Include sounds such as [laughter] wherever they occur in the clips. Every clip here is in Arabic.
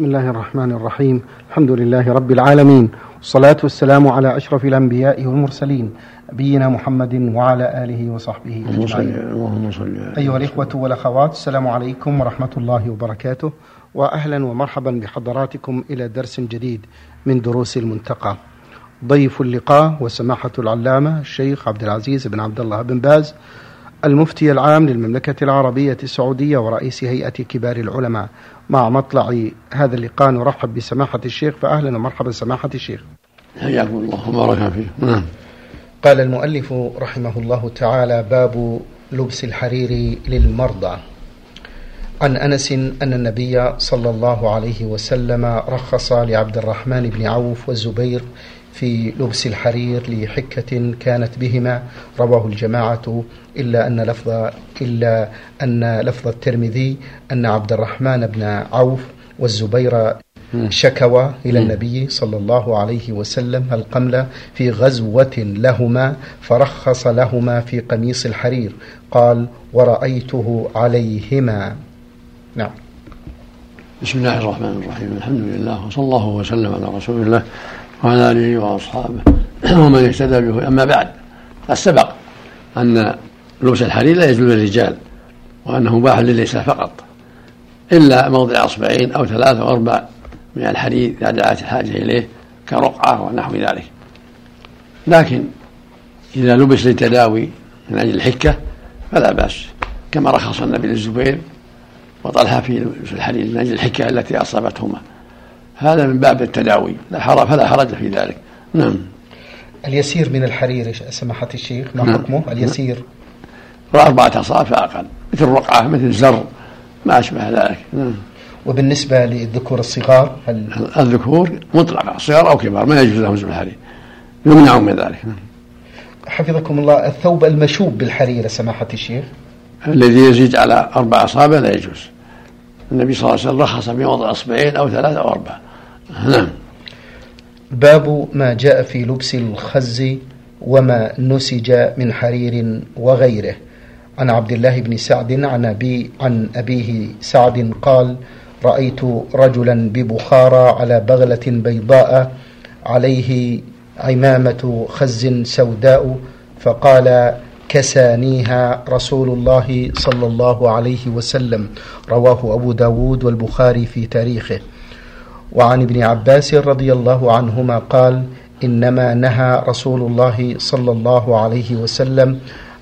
بسم الله الرحمن الرحيم. الحمد لله رب العالمين. والصلاة والسلام على أشرف الأنبياء والمرسلين نبينا محمد وعلى آله وصحبه أجمعين. أيها الإخوة والأخوات السلام عليكم ورحمة الله وبركاته. وأهلا ومرحبا بحضراتكم إلى درس جديد من دروس المنتقى. ضيف اللقاء وسماحة العلامة الشيخ عبد العزيز بن عبد الله بن باز المفتي العام للمملكة العربية السعودية ورئيس هيئة كبار العلماء. مع مطلع هذا اللقاء نرحب بسماحة الشيخ فأهلا ومرحبا سماحة الشيخ. حياكم الله وبارك فيك. نعم. قال المؤلف رحمه الله تعالى باب لبس الحرير للمرضى. عن أنس أن النبي صلى الله عليه وسلم رخص لعبد الرحمن بن عوف والزبير في لبس الحرير لحكة كانت بهما. رواه الجماعة إلا أن لفظ إلا أن لفظ الترمذي أن عبد الرحمن بن عوف والزبير شكوى إلى النبي صلى الله عليه وسلم القمل في غزوة لهما فرخص لهما في قميص الحرير. قال ورأيته عليهما. نعم. بسم الله الرحمن الرحيم. الحمد لله وصلى الله وسلم على رسول الله. وعلى آله وأصحابه. [clears throat] ومن اهتدى به. أما بعد قد سبق أن لبس الحرير لا يجوز للرجال وأنه مباح للنساء فقط إلا موضع أصبعين أو ثلاثة أو أربع من الحديد إذا دعت الحاجة إليه كرقعة ونحو ذلك. لكن إذا لبس للتداوي من أجل الحكة فلا بأس. كما رخص النبي للزبير وطلحة في لبس الحديد من أجل الحكة التي أصابتهما. هذا من باب التداوي لا حرج فلا حرج في ذلك. نعم. اليسير من الحرير سماحة الشيخ؟ ما نعم. حكمه؟ اليسير. وأربعة أصابع فأقل مثل الرقعة مثل الزر ما أشبه ذلك. نعم. وبالنسبة للذكور الصغار هل الذكور مطلقة صغار أو كبار ما يجوز لهم زب الحرير. يمنع من ذلك. حفظكم الله الثوب المشوب بالحرير سماحة الشيخ. الذي يزيد على أربع أصابع لا يجوز. النبي صلى الله عليه وسلم رخص في وضع أصبعين أو ثلاثة أو أربعة. نعم باب ما جاء في لبس الخز وما نسج من حرير وغيره. عن عبد الله بن سعد عن أبي عن أبيه سعد قال رأيت رجلا ببخارى على بغلة بيضاء عليه عمامة خز سوداء فقال كسانيها رسول الله صلى الله عليه وسلم. رواه أبو داود والبخاري في تاريخه. وعن ابن عباس رضي الله عنهما قال إنما نهى رسول الله صلى الله عليه وسلم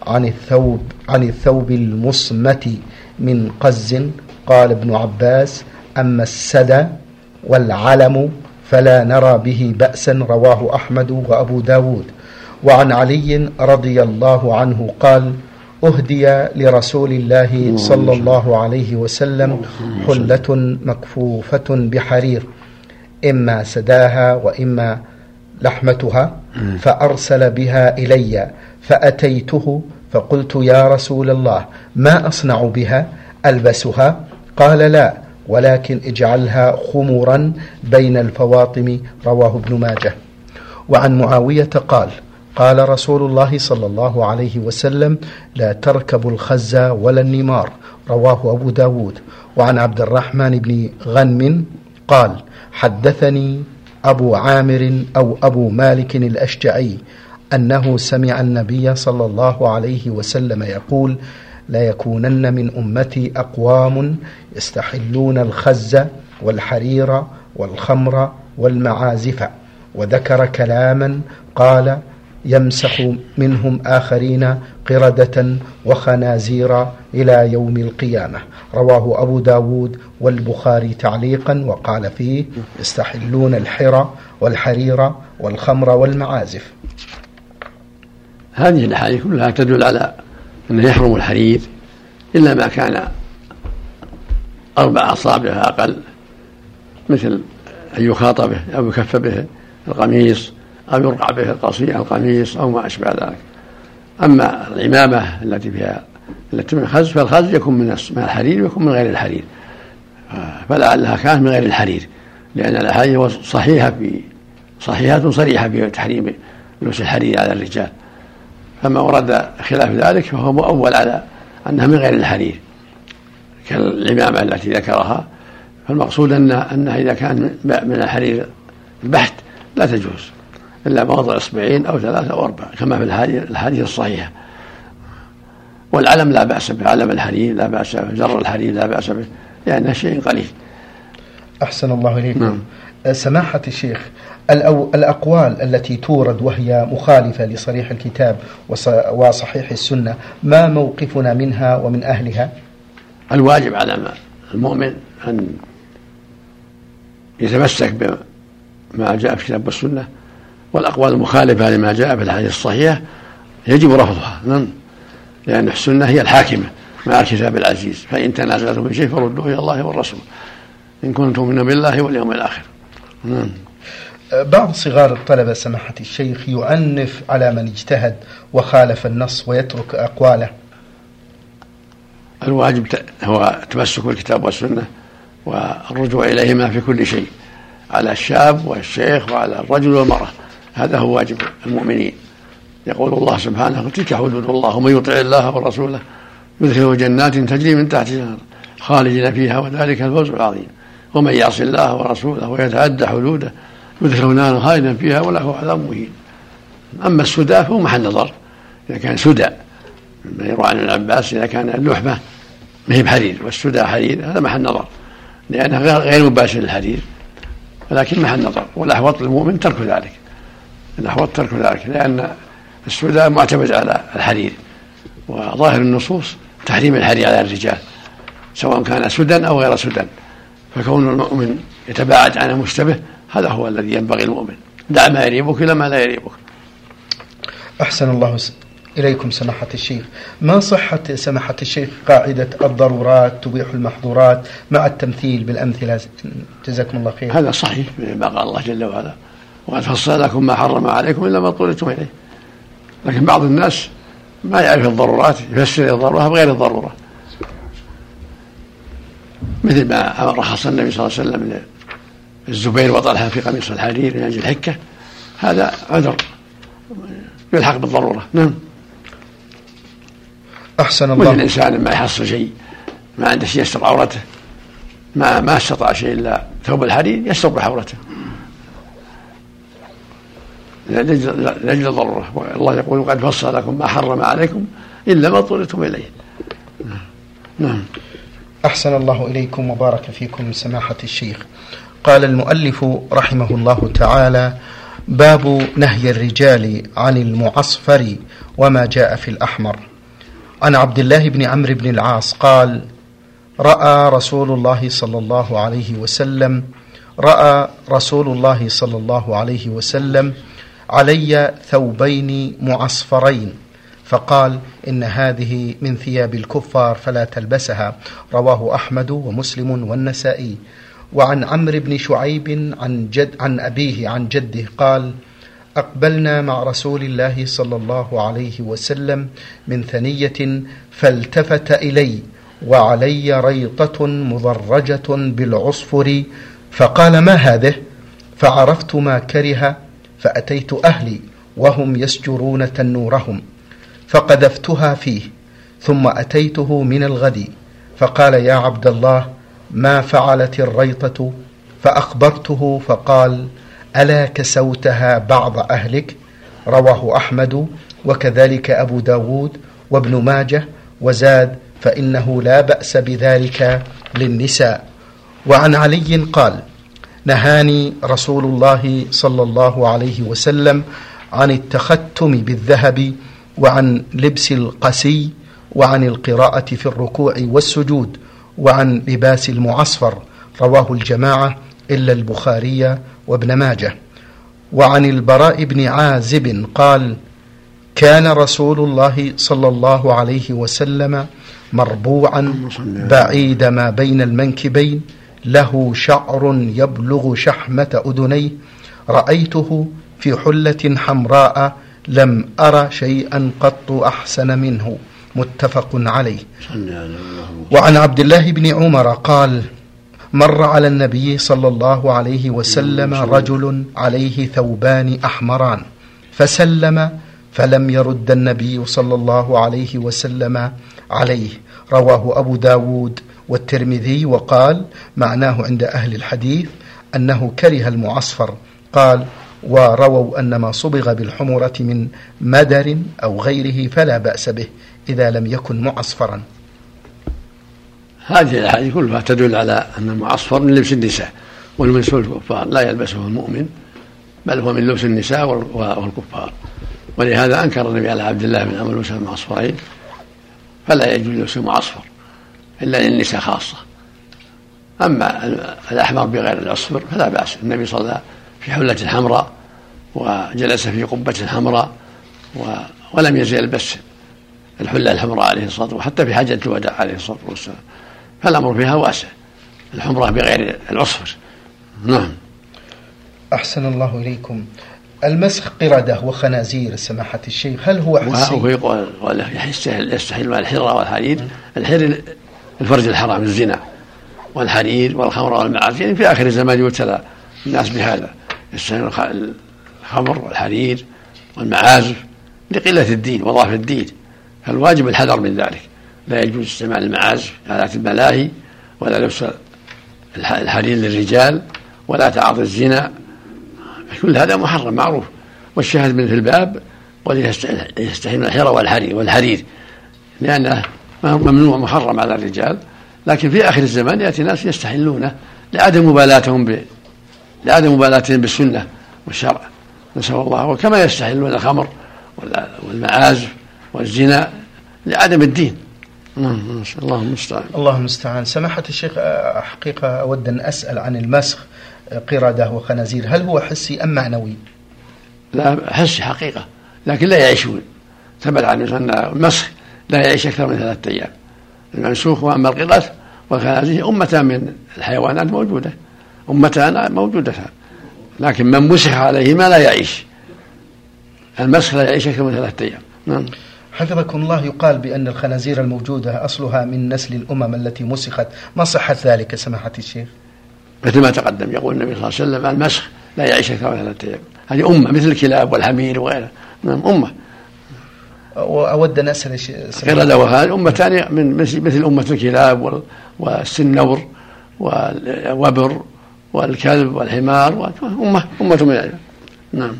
عن الثوب عن الثوب المصمت من قز. قال ابن عباس أما السدى والعلم فلا نرى به بأسا رواه أحمد وأبو داود وعن علي رضي الله عنه قال أهدي لرسول الله صلى الله عليه وسلم حلة مكفوفة بحرير إما سداها وإما لحمتها فأرسل بها إلي فأتيته فقلت يا رسول الله ما أصنع بها؟ ألبسها؟ قال لا ولكن اجعلها خمرا بين الفواطم رواه ابن ماجه. وعن معاوية قال قال رسول الله صلى الله عليه وسلم لا تركبوا الخز ولا النمار رواه أبو داود. وعن عبد الرحمن بن غنم قال حدثني أبو عامر أو أبو مالك الأشجعي أنه سمع النبي صلى الله عليه وسلم يقول لا يكونن من أمتي أقوام يستحلون الخز والحرير والخمر والمعازف. وذكر كلاما قال يمسح منهم آخرين قردة وخنازير إلى يوم القيامة. رواه أبو داود والبخاري تعليقا وقال فيه يستحلون الحرى والحرير والخمر والمعازف. هذه الأحاديث كلها تدل على أنه يحرم الحرير إلا ما كان أربع أصابع أقل مثل أن يخاط به أو يكف به القميص أو يرقع به القصير القميص أو ما أشبه ذلك. أما العمامة التي فيها التي من الخز فالخز يكون من من الحرير ويكون من غير الحرير. فلعلها كانت من غير الحرير لأن الأحاديث صحيحة في صحيحة صريحة في تحريم لبس الحرير على الرجال. فما ورد خلاف ذلك فهو مؤول على أنها من غير الحرير. كالعمامة التي ذكرها فالمقصود أن أنها إذا كان من الحرير البحت لا تجوز. إلا بوضع إصبعين أو ثلاثة أو أربعة كما في الحديث الصحيحة والعلم لا بأس به علم الحرير لا بأس به جر الحرير لا بأس به لأنه شيء قليل. أحسن الله إليكم. نعم. سماحة الشيخ الأقوال التي تورد وهي مخالفة لصريح الكتاب وصحيح السنة ما موقفنا منها ومن أهلها؟ الواجب على المؤمن أن يتمسك بما جاء في الكتاب والسنة والأقوال المخالفة لما جاء في الحديث الصحيحة يجب رفضها نعم. لأن السنة هي الحاكمة مع الكتاب العزيز. فإن تنازلتم في شيء فردوه إلى الله والرسول. إن كنتم من بالله واليوم الآخر. نعم. بعض صغار الطلبة سماحة الشيخ يعنف على من اجتهد وخالف النص ويترك أقواله. الواجب هو تمسك بالكتاب والسنة والرجوع إليهما في كل شيء على الشاب والشيخ وعلى الرجل والمرأة. هذا هو واجب المؤمنين. يقول الله سبحانه تلك حدود الله ومن يطع الله ورسوله يدخله جنات تجري من تحتها خالدين فيها وذلك الفوز العظيم. ومن يعص الله ورسوله ويتعدى حدوده يدخله نارا خالدا فيها وله عذاب مهين. أما السدى فهو محل نظر إذا كان سدى يروى عن ابن عباس إذا كان اللحمة ما هي بحرير والسدى حرير هذا محل نظر لأنه غير مباشر للحرير ولكن محل نظر والأحوط للمؤمن ترك ذلك. الاحوط ترك ذلك لأن السدى معتمد على الحرير وظاهر النصوص تحريم الحرير على الرجال سواء كان سدى أو غير سدى فكون المؤمن يتباعد عن المشتبه هذا هو الذي ينبغي المؤمن دع ما يريبك إلى ما لا يريبك. أحسن الله إليكم سماحة الشيخ. ما صحة سماحة الشيخ قاعدة الضرورات تبيح المحظورات مع التمثيل بالأمثلة؟ جزاكم الله خير. هذا صحيح ما قال الله جل وعلا. وقد فصل لكم ما حرم عليكم إلا ما اضطررتم إليه. لكن بعض الناس ما يعرف الضرورات يفسر الضرورة بغير الضرورة. مثل ما رخص النبي صلى الله عليه وسلم للزبير وطلحة في قميص الحرير من أجل الحكة. هذا عذر يلحق بالضرورة. نعم. أحسن الله. الإنسان ما يحصل شيء ما عنده شيء يستر عورته ما ما استطاع شيء إلا ثوب الحرير يستر بحورته لأجل الضرورة الله يقول قد فصل لكم ما حرم عليكم إلا ما اضطررتم إليه. نعم. أحسن الله إليكم وبارك فيكم سماحة الشيخ. قال المؤلف رحمه الله تعالى باب نهي الرجال عن المعصفر وما جاء في الأحمر. عن عبد الله بن عمرو بن العاص قال رأى رسول الله صلى الله عليه وسلم رأى رسول الله صلى الله عليه وسلم علي ثوبين معصفرين. فقال إن هذه من ثياب الكفار فلا تلبسها. رواه أحمد ومسلم والنسائي. وعن عمرو بن شعيب عن جد عن أبيه عن جده قال أقبلنا مع رسول الله صلى الله عليه وسلم من ثنية فالتفت إلي وعلي ريطة مضرجة بالعصفر فقال ما هذه؟ فعرفت ما كره فأتيت أهلي وهم يسجرون تنورهم فقذفتها فيه ثم أتيته من الغد فقال يا عبد الله ما فعلت الريطة؟ فأخبرته فقال ألا كسوتها بعض أهلك؟ رواه أحمد وكذلك أبو داود وابن ماجه وزاد فإنه لا بأس بذلك للنساء. وعن علي قال نهاني رسول الله صلى الله عليه وسلم عن التختم بالذهب وعن لبس القسي وعن القراءة في الركوع والسجود وعن لباس المعصفر رواه الجماعة إلا البخاري وابن ماجه. وعن البراء بن عازب قال كان رسول الله صلى الله عليه وسلم. مربوعا بعيد ما بين المنكبين له شعر يبلغ شحمة أذنيه. رأيته في حلة حمراء لم أر شيئا قط أحسن منه. متفق عليه. وعن عبد الله بن عمر قال مر على النبي صلى الله عليه وسلم رجل عليه ثوبان أحمران. فسلم فلم يرد النبي صلى الله عليه وسلم عليه. رواه أبو داود والترمذي وقال معناه عند أهل الحديث أنه كره المعصفر. قال ورووا أن ما صبغ بالحمرة من مدر أو غيره فلا بأس به إذا لم يكن معصفرا. هذه الأحاديث كلها تدل على أن المعصفر من لبس النساء والمنس الكفار. لا يلبسه المؤمن بل هو من لبس النساء والكفار. ولهذا أنكر النبي على عبد الله بن عمرو لبس المعصفرين فلا يجوز لبس المعصفر إلا للنساء خاصة. أما الأحمر بغير الأصفر فلا بأس. النبي صلى في حلة حمراء وجلس في قبة حمراء ولم يزل يلبس الحلة الحمراء عليه الصلاة والسلام وحتى في حجة الوداع عليه الصلاة والسلام. فالأمر فيها واسع. الحمرة بغير العصفر. نعم. أحسن الله إليكم. المسخ قردة وخنازير سماحة الشيخ هل هو حسي؟ وهو يقول يستحل الحرة والحرير. الحر الفرج الحرام الزنا والحرير والخمر والمعازف يعني في آخر الزمان يبتلى الناس بهذا. يستحل الخمر والحرير والمعازف لقلة الدين وضعف الدين. فالواجب الحذر من ذلك. لا يجوز استعمال المعازف آلات الملاهي ولا لبس الحرير للرجال ولا تعاطي الزنا. كل هذا محرم معروف. والشاهد من في الباب من الحرى والحرير والحرير. لأنه ممنوع محرم على الرجال لكن في آخر الزمان يأتي ناس يستحلونه لعدم مبالاتهم ب... لعدم مبالاتهم بالسنة والشرع. نسأل الله. وكما يستحلون الخمر والمعازف والزنا لعدم الدين. نعم الله المستعان. الله المستعان سماحة الشيخ حقيقة أود أن أسأل عن المسخ قردة وخنازير. هل هو حسي أم معنوي؟ لا حسي حقيقة لكن لا يعيشون. ثبت عن المسخ. لا يعيش أكثر من ثلاثة أيام. المنسوخ وأما القردة والخنازير أمتان من الحيوانات موجودة. أمتان موجودتان لكن من مسخ عليهما لا يعيش. المسخ لا يعيش أكثر من ثلاثة أيام. نعم. حفظكم الله يقال بأن الخنازير الموجودة أصلها من نسل الأمم التي مسخت. ما صحة ذلك سماحة الشيخ؟ مثل ما تقدم يقول النبي صلى الله عليه وسلم المسخ لا يعيش أكثر من ثلاثة أيام. هذه أمة مثل الكلاب والحمير وغيرها. نعم أمة. وأود أن أسأل قردة وهذه أمتان من مثل أمة الكلاب والسنور والوبر والكلب والحمار أمة أمة من العلم نعم.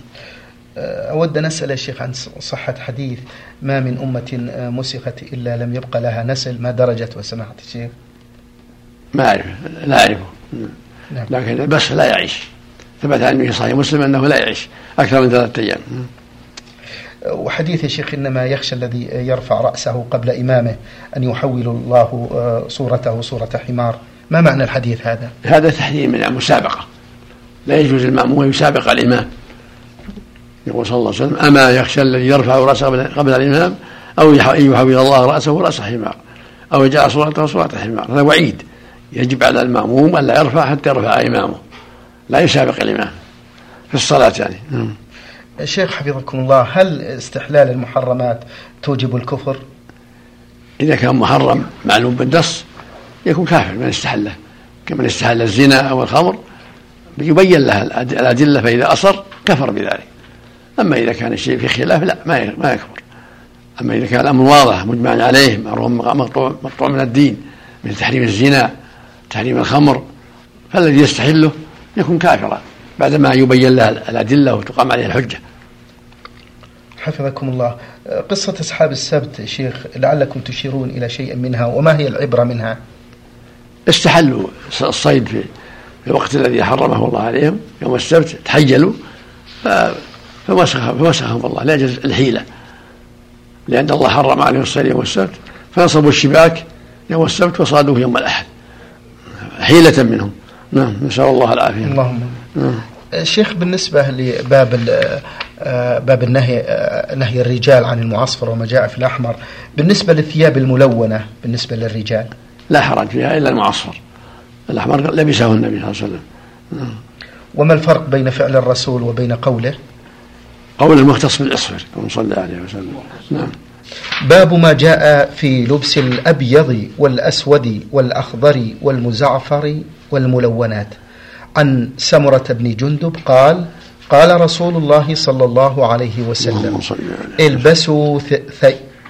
أود أن أسأل الشيخ عن صحة حديث ما من أمة مسخت إلا لم يبقى لها نسل ما درجة وسماحة الشيخ؟ ما أعرف لا أعرفه. نعم. لكن بس لا يعيش. ثبت عن النبي صحيح مسلم أنه لا يعيش أكثر من ثلاثة أيام. وحديث يا شيخ إنما يخشى الذي يرفع رأسه قبل إمامه أن يحول الله صورته صورة حمار. ما معنى الحديث هذا؟ هذا تحريم من المسابقة. لا يجوز المأموم يسابق الإمام. يقول صلى الله عليه وسلم أما يخشى الذي يرفع رأسه قبل الإمام أو أن يحول الله رأسه رأس حمار أو يجعل صورته صورة حمار. هذا وعيد. يجب على المأموم أن لا يرفع حتى يرفع إمامه. لا يسابق الإمام في الصلاة يعني. نعم. شيخ حفظكم الله هل استحلال المحرمات توجب الكفر؟ إذا كان محرم معلوم بالنص يكون كافر من استحله كمن استحل الزنا أو الخمر يبين له الأدلة فإذا أصر كفر بذلك. أما إذا كان الشيء في خلاف لا ما ما يكفر. أما إذا كان الأمر واضح مجمع عليه مقطوع مقطوع من الدين من تحريم الزنا تحريم الخمر فالذي يستحله يكون كافرا بعدما يبين له الأدلة وتقام عليه الحجة. حفظكم الله. قصة أصحاب السبت شيخ لعلكم تشيرون إلى شيء منها وما هي العبرة منها؟ استحلوا الصيد في الوقت الذي حرمه الله عليهم يوم السبت تحجلوا فمسخهم الله لاجل الحيلة. لأن الله حرم عليهم الصيد يوم السبت فنصبوا الشباك يوم السبت وصادوه يوم الأحد. حيلة منهم. نعم نسأل الله العافية. اللهم نعم. شيخ بالنسبة لباب باب النهي آه، نهي الرجال عن المعصفر وما جاء في الأحمر. بالنسبة للثياب الملونة بالنسبة للرجال. لا حرج فيها إلا المعصفر. الأحمر لبسه النبي صلى الله عليه وسلم. نعم. وما الفرق بين فعل الرسول وبين قوله؟ قول المختص بالإصفر كما صلى عليه وسلم. نعم. باب ما جاء في لبس الأبيض والأسود والأخضر والمزعفر والملونات. عن سمرة بن جندب قال قال رسول الله صلى الله عليه وسلم البسوا,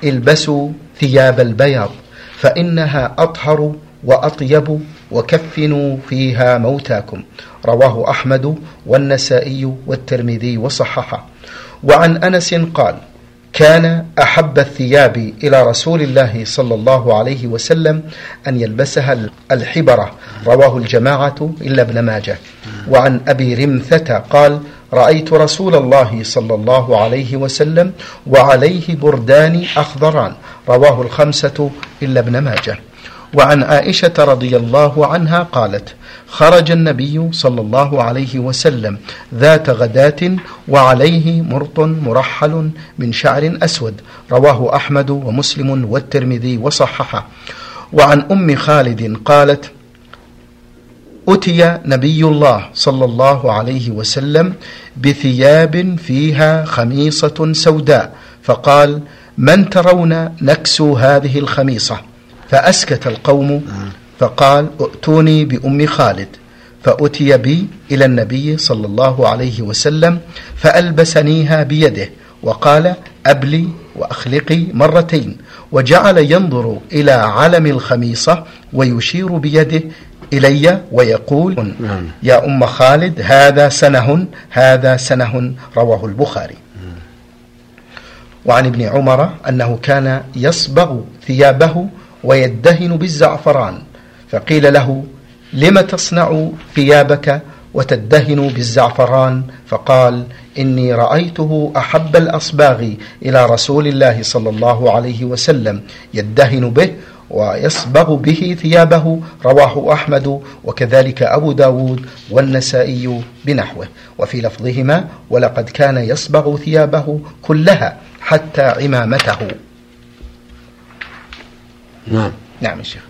البسوا ثياب البياض فإنها أطهر وأطيب وكفنوا فيها موتاكم. رواه أحمد والنسائي والترمذي وصححه. وعن أنس قال كان أحب الثياب إلى رسول الله صلى الله عليه وسلم أن يلبسها الحبرة. رواه الجماعة إلا ابن ماجه. وعن أبي رمثة قال رأيت رسول الله صلى الله عليه وسلم وعليه بردان أخضران. رواه الخمسة إلا ابن ماجه. وعن عائشة رضي الله عنها قالت خرج النبي صلى الله عليه وسلم ذات غداة وعليه مرط مرحل من شعر أسود. رواه أحمد ومسلم والترمذي وصححه. وعن أم خالد قالت أتي نبي الله صلى الله عليه وسلم بثياب فيها خميصة سوداء فقال من ترون نكسو هذه الخميصة فأسكت القوم فقال ائتوني بأم خالد فأتي بي إلى النبي صلى الله عليه وسلم فألبسنيها بيده وقال أبلي وأخلقي مرتين وجعل ينظر إلى علم الخميصة ويشير بيده إلي ويقول نعم. يا أم خالد هذا سنه هذا سنه رواه البخاري وعن ابن عمر أنه كان يصبغ ثيابه ويدهن بالزعفران فقيل له لم تصنع ثيابك وتدهن بالزعفران فقال إني رأيته أحب الأصباغ إلى رسول الله صلى الله عليه وسلم يدهن به ويصبغ به ثيابه رواه أحمد وكذلك أبو داود والنسائي بنحوه. وفي لفظهما ولقد كان يصبغ ثيابه كلها حتى عمامته. نعم. نعم الشيخ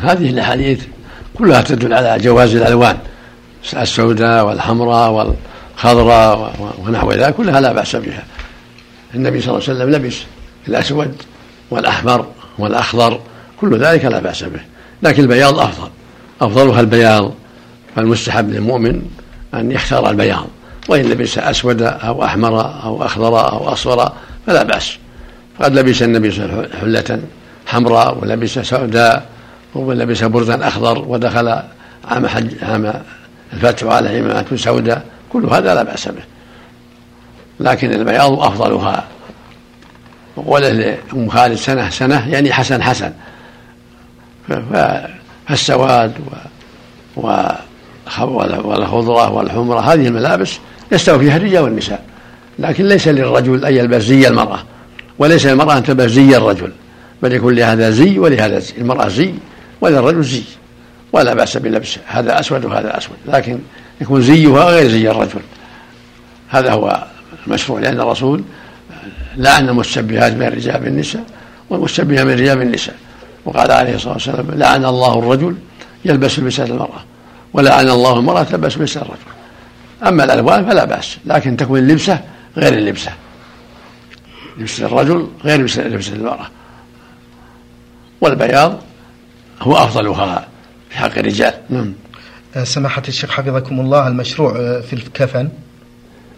هذه الأحاديث كلها تدل على جواز الألوان السوداء والحمراء والخضراء ونحو ذلك كلها لا بأس بها. النبي صلى الله عليه وسلم لبس الأسود والأحمر والأخضر كل ذلك لا بأس به. لكن البياض أفضل. أفضلها البياض فالمستحب للمؤمن أن يختار البياض؟ وإن لبس أسود أو أحمر أو أخضر أو أصفر فلا بأس. قد لبس النبي صلى الله عليه وسلم حلة حمراء ولبس سوداء ولبس بردا أخضر ودخل عام حج عام الفتح على عمامة سوداء. كل هذا لا بأس به. لكن البياض أفضلها. وقوله لأم خالد سنة سنة يعني حسن حسن. فالسواد والخضرة والحمرة هذه الملابس يستوي فيها الرجال والنساء لكن ليس للرجل أن يلبس زي المرأة وليس للمرأة أن تلبس زي الرجل بل يكون لهذا زي ولهذا زي المرأة زي وللرجل زي ولا بأس بلبس هذا أسود وهذا أسود لكن يكون زيها غير زي الرجل. هذا هو المشروع لأن الرسول لعن المشبهات من الرجال بالنساء والمشبهة من الرجال بالنساء وقال عليه الصلاة والسلام لعن الله الرجل يلبس لبسة المرأة ولعن الله المرأة تلبس لبسة الرجل. أما الألوان فلا بأس لكن تكون اللبسة غير اللبسة. لبسة الرجل غير لبسة المرأة. والبياض هو أفضلها في حق الرجال. نعم. أه، سماحة الشيخ حفظكم الله المشروع أه، في الكفن؟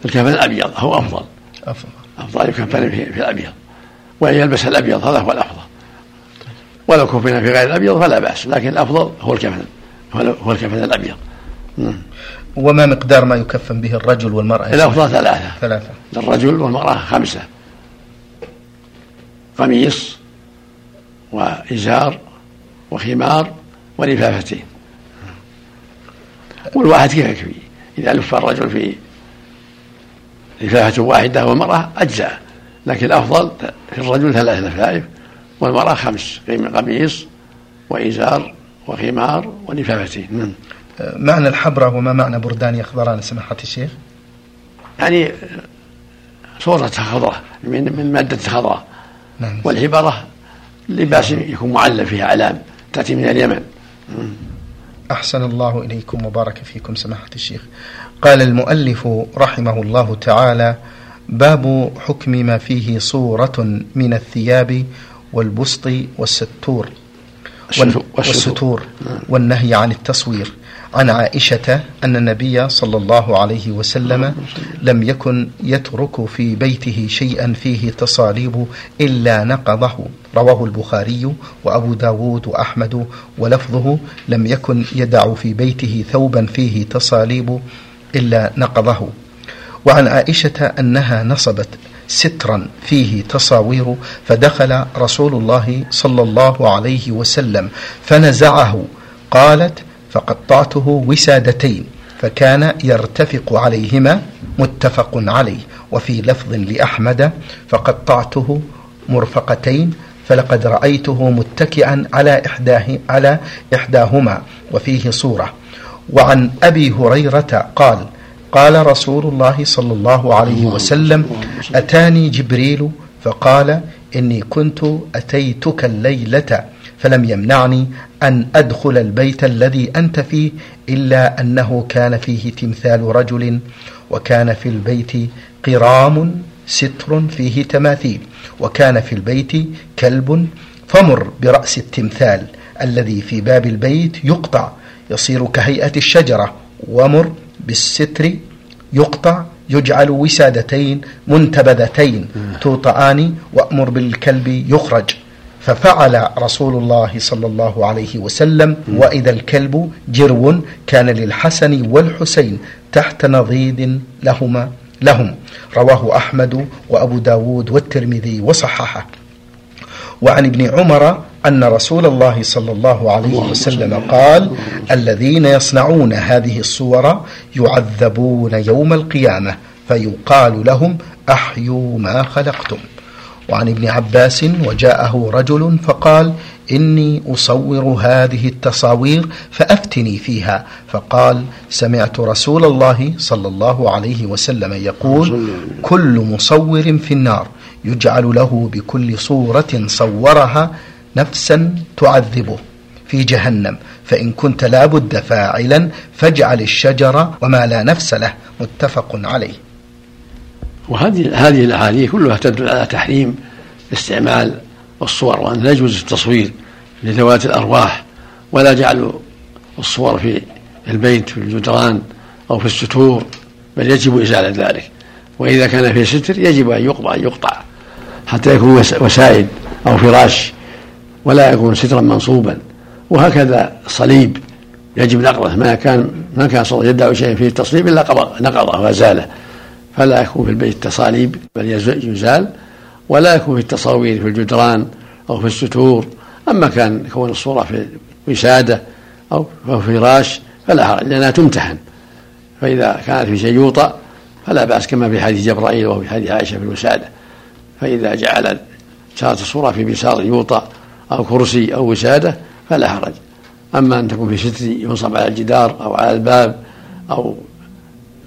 الكفن الأبيض هو أفضل. أفضل. أفضل يكفن في, في الأبيض. وأن يلبس الأبيض هذا هو الأفضل. ولو كفن في غير الأبيض فلا بأس لكن الأفضل هو الكفن هو الكفن الأبيض. نعم وما مقدار ما يكفن به الرجل والمرأة؟ الأفضل ثلاثة. ثلاثة. للرجل والمرأة خمسة. قميص وإزار وخمار ولفافتين. والواحد كيف يكفي؟ إذا لف الرجل في لفافة واحدة والمرأة أجزاء لكن الأفضل في الرجل ثلاث لفائف والمرأة خمس قميص وإزار وخمار ولفافتين نعم. معنى الحبرة وما معنى بردان يخضران؟ سماحة الشيخ. يعني صورتها خضراء من من مادة خضراء. نعم. والحبرة لباس يكون معلم فيها أعلام تأتي من اليمن. أحسن الله إليكم وبارك فيكم سماحة الشيخ. قال المؤلف رحمه الله تعالى باب حكم ما فيه صورة من الثياب والبسط والستور والستور نعم. والنهي عن التصوير. عن عائشة أن النبي صلى الله عليه وسلم لم يكن يترك في بيته شيئا فيه تصاليب إلا نقضه. رواه البخاري وأبو داود وأحمد ولفظه لم يكن يدع في بيته ثوبا فيه تصاليب إلا نقضه. وعن عائشة أنها نصبت سترا فيه تصاوير فدخل رسول الله صلى الله عليه وسلم فنزعه قالت فقطعته وسادتين فكان يرتفق عليهما متفق عليه وفي لفظ لأحمد فقطعته مرفقتين فلقد رأيته متكئا على إحداه على إحداهما وفيه صورة. وعن أبي هريرة قال قال رسول الله صلى الله عليه وسلم أتاني جبريل؟ فقال إني كنت أتيتك الليلة فلم يمنعني أن أدخل البيت الذي أنت فيه إلا أنه كان فيه تمثال رجل وكان في البيت قرام ستر فيه تماثيل وكان في البيت كلب فمر برأس التمثال الذي في باب البيت يقطع يصير كهيئة الشجرة ومر بالستر يقطع يجعل وسادتين منتبذتين توطعان وأمر بالكلب يخرج. ففعل رسول الله صلى الله عليه وسلم وإذا الكلب جرو كان للحسن والحسين تحت نضيد لهما لهم. رواه أحمد وأبو داود والترمذي وصححه. وعن ابن عمر أن رسول الله صلى الله عليه وسلم قال الذين يصنعون هذه الصور يعذبون يوم القيامة فيقال لهم أحيوا ما خلقتم. وعن ابن عباس وجاءه رجل فقال إني أصور هذه التصاوير فأفتني فيها. فقال سمعت رسول الله صلى الله عليه وسلم يقول كل مصور في النار يجعل له بكل صورة صورها نفسا تعذبه في جهنم. فإن كنت لابد فاعلا فاجعل الشجر وما لا نفس له. متفق عليه. وهذه هذه الأحاديث كلها تدل على تحريم استعمال الصور وأن لا يجوز التصوير لذوات الأرواح ولا جعل الصور في البيت في الجدران أو في الستور بل يجب إزالة ذلك. وإذا كان في ستر يجب أن يقطع أن يقطع حتى يكون وسائد أو فراش. ولا يكون سترا منصوبا. وهكذا صليب يجب نقضه. ما كان ما كان يدعو شيئا فيه التصليب إلا نقضه وازاله فلا يكون في البيت تصاليب بل يزال. ولا يكون في التصاوير في الجدران أو في الستور. أما كان كون الصورة في وسادة أو في فراش فلا حرج لأنها تمتحن. فإذا كانت في شيء يوطأ فلا بأس كما في حديث جبرائيل وفي حديث عائشة في الوسادة. فإذا جعل صارت الصورة في بساط يوطأ أو كرسي أو وسادة فلا حرج. أما أن تكون في ستر ينصب على الجدار أو على الباب أو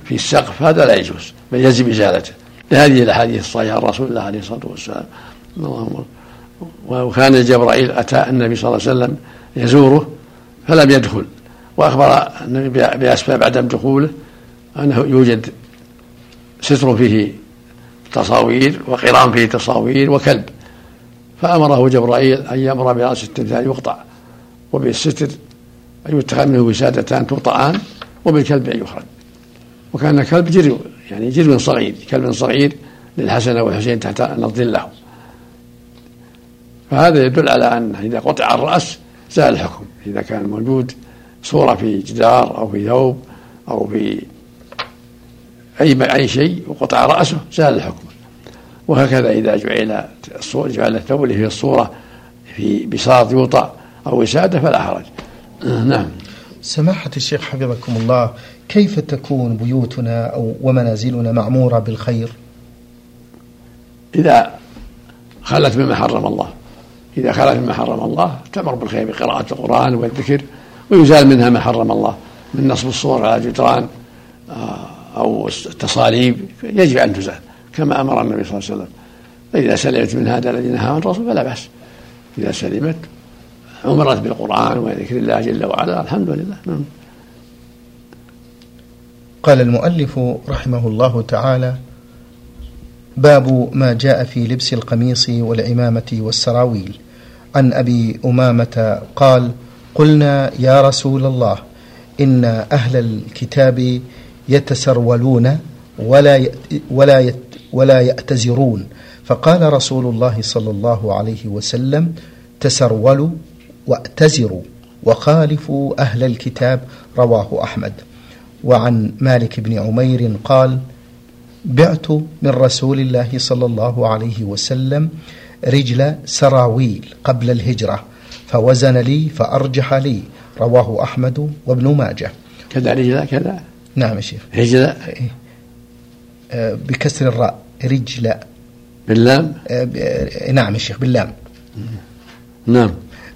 في السقف هذا لا يجوز بل يجب إزالته. لهذه الأحاديث الصحيحة عن رسول الله عليه الصلاة والسلام اللهم وكان جبرائيل أتى النبي صلى الله عليه وسلم يزوره فلم يدخل وأخبر النبي بأسباب عدم دخوله أنه يوجد ستر فيه تصاوير وقرام فيه تصاوير وكلب. فأمره جبرائيل أن يأمر برأس التمثال يقطع وبالستر أن يتخذ منه وسادتان تقطعان وبالكلب أن يخرج. وكان الكلب جري يعني جرم صغير كلب صغير للحسن والحسين تحت نض له فهذا يدل على أن إذا قطع الرأس زال الحكم. إذا كان موجود صورة في جدار أو في ثوب أو في أي أي شيء وقطع رأسه زال الحكم. وهكذا إذا جعل جعل الثوب اللي فيه الصورة في بساط يوطأ أو وسادة فلا حرج. نعم. سماحة الشيخ حفظكم الله كيف تكون بيوتنا أو ومنازلنا معمورة بالخير؟ إذا خلت مما حرم الله. إذا خلت مما حرم الله تمر بالخير بقراءة القرآن والذكر ويزال منها ما حرم الله. من نصب الصور على جدران آه، أو التصاليب يجب أن تزال. كما أمر النبي صلى الله عليه وسلم. فإذا سلمت من هذا الذي نهى عن الرسول فلا بأس. إذا سلمت عمرت بالقرآن وذكر الله جل وعلا الحمد لله. نعم. قال المؤلف رحمه الله تعالى باب ما جاء في لبس القميص والعمامة والسراويل. عن أبي أمامة قال قلنا يا رسول الله إن أهل الكتاب يتسرولون ولا ولا ولا يأتزرون. فقال رسول الله صلى الله عليه وسلم تسرولوا وأتزروا وخالفوا أهل الكتاب رواه أحمد. وعن مالك بن عمير قال بعت من رسول الله صلى الله عليه وسلم رجل سراويل قبل الهجرة فوزن لي فأرجح لي رواه أحمد وابن ماجه. كذا رجل كذا. نعم يا شيخ. رجل إيه. آه، بكسر الراء. رجل. باللام؟ آه، نعم يا شيخ باللام. نعم.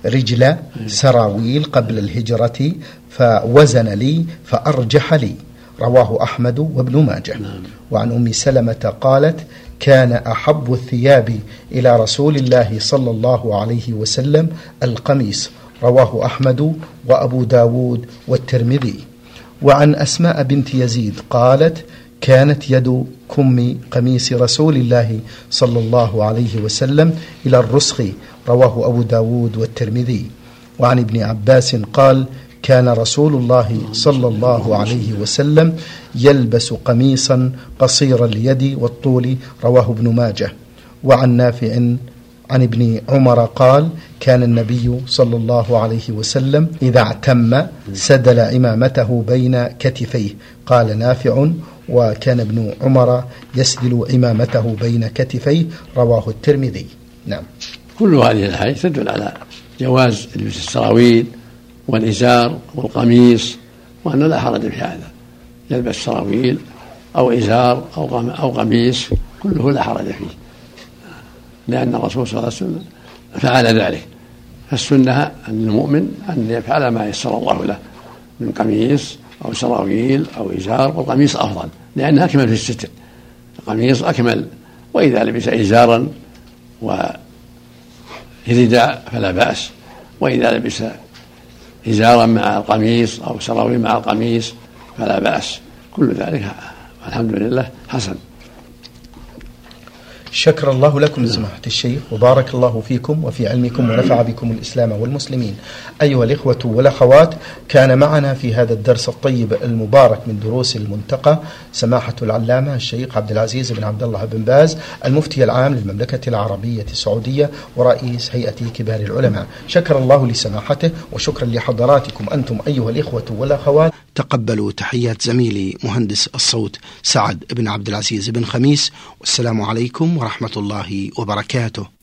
رجل سراويل قبل الهجرة فوزن لي فأرجح لي. رواه أحمد وابن ماجه. نعم. وعن أم سلمة قالت كان أحب الثياب إلى رسول الله صلى الله عليه وسلم القميص. رواه أحمد وأبو داود والترمذي. وعن أسماء بنت يزيد قالت كانت يد كم قميص رسول الله صلى الله عليه وسلم إلى الرسخ رواه أبو داود والترمذي. وعن ابن عباس قال كان رسول الله صلى الله عليه وسلم يلبس قميصا قصير اليد والطول رواه ابن ماجه. وعن نافع عن ابن عمر قال كان النبي صلى الله عليه وسلم إذا اعتم سدل عمامته بين كتفيه. قال نافع وكان ابن عمر يسدل عمامته بين كتفيه رواه الترمذي. نعم. كل هذه الأحاديث تدل على جواز لبس السراويل والإزار والقميص وأن لا حرج في هذا. يلبس سراويل أو إزار أو أو قميص كله لا حرج فيه. لأن الرسول صلى الله عليه وسلم فعل ذلك. فالسنة أن المؤمن أن يفعل ما يسر الله له من قميص أو سراويل أو إزار والقميص أفضل لأنها أكمل في الستر. القميص أكمل وإذا لبس إزارا ورداء فلا بأس. وإذا لبس إزارا مع القميص أو سراويل مع القميص فلا بأس. كل ذلك الحمد لله حسن. شكر الله لكم سماحة الشيخ وبارك الله فيكم وفي علمكم ونفع بكم الإسلام والمسلمين. أيها الإخوة والأخوات كان معنا في هذا الدرس الطيب المبارك من دروس المنتقى سماحة العلامة الشيخ عبد العزيز بن عبد الله بن باز المفتي العام للمملكة العربية السعودية ورئيس هيئة كبار العلماء. شكر الله لسماحته وشكرا لحضراتكم أنتم أيها الإخوة والأخوات. تقبلوا تحيات زميلي مهندس الصوت سعد بن عبد العزيز بن خميس والسلام عليكم ورحمة الله وبركاته.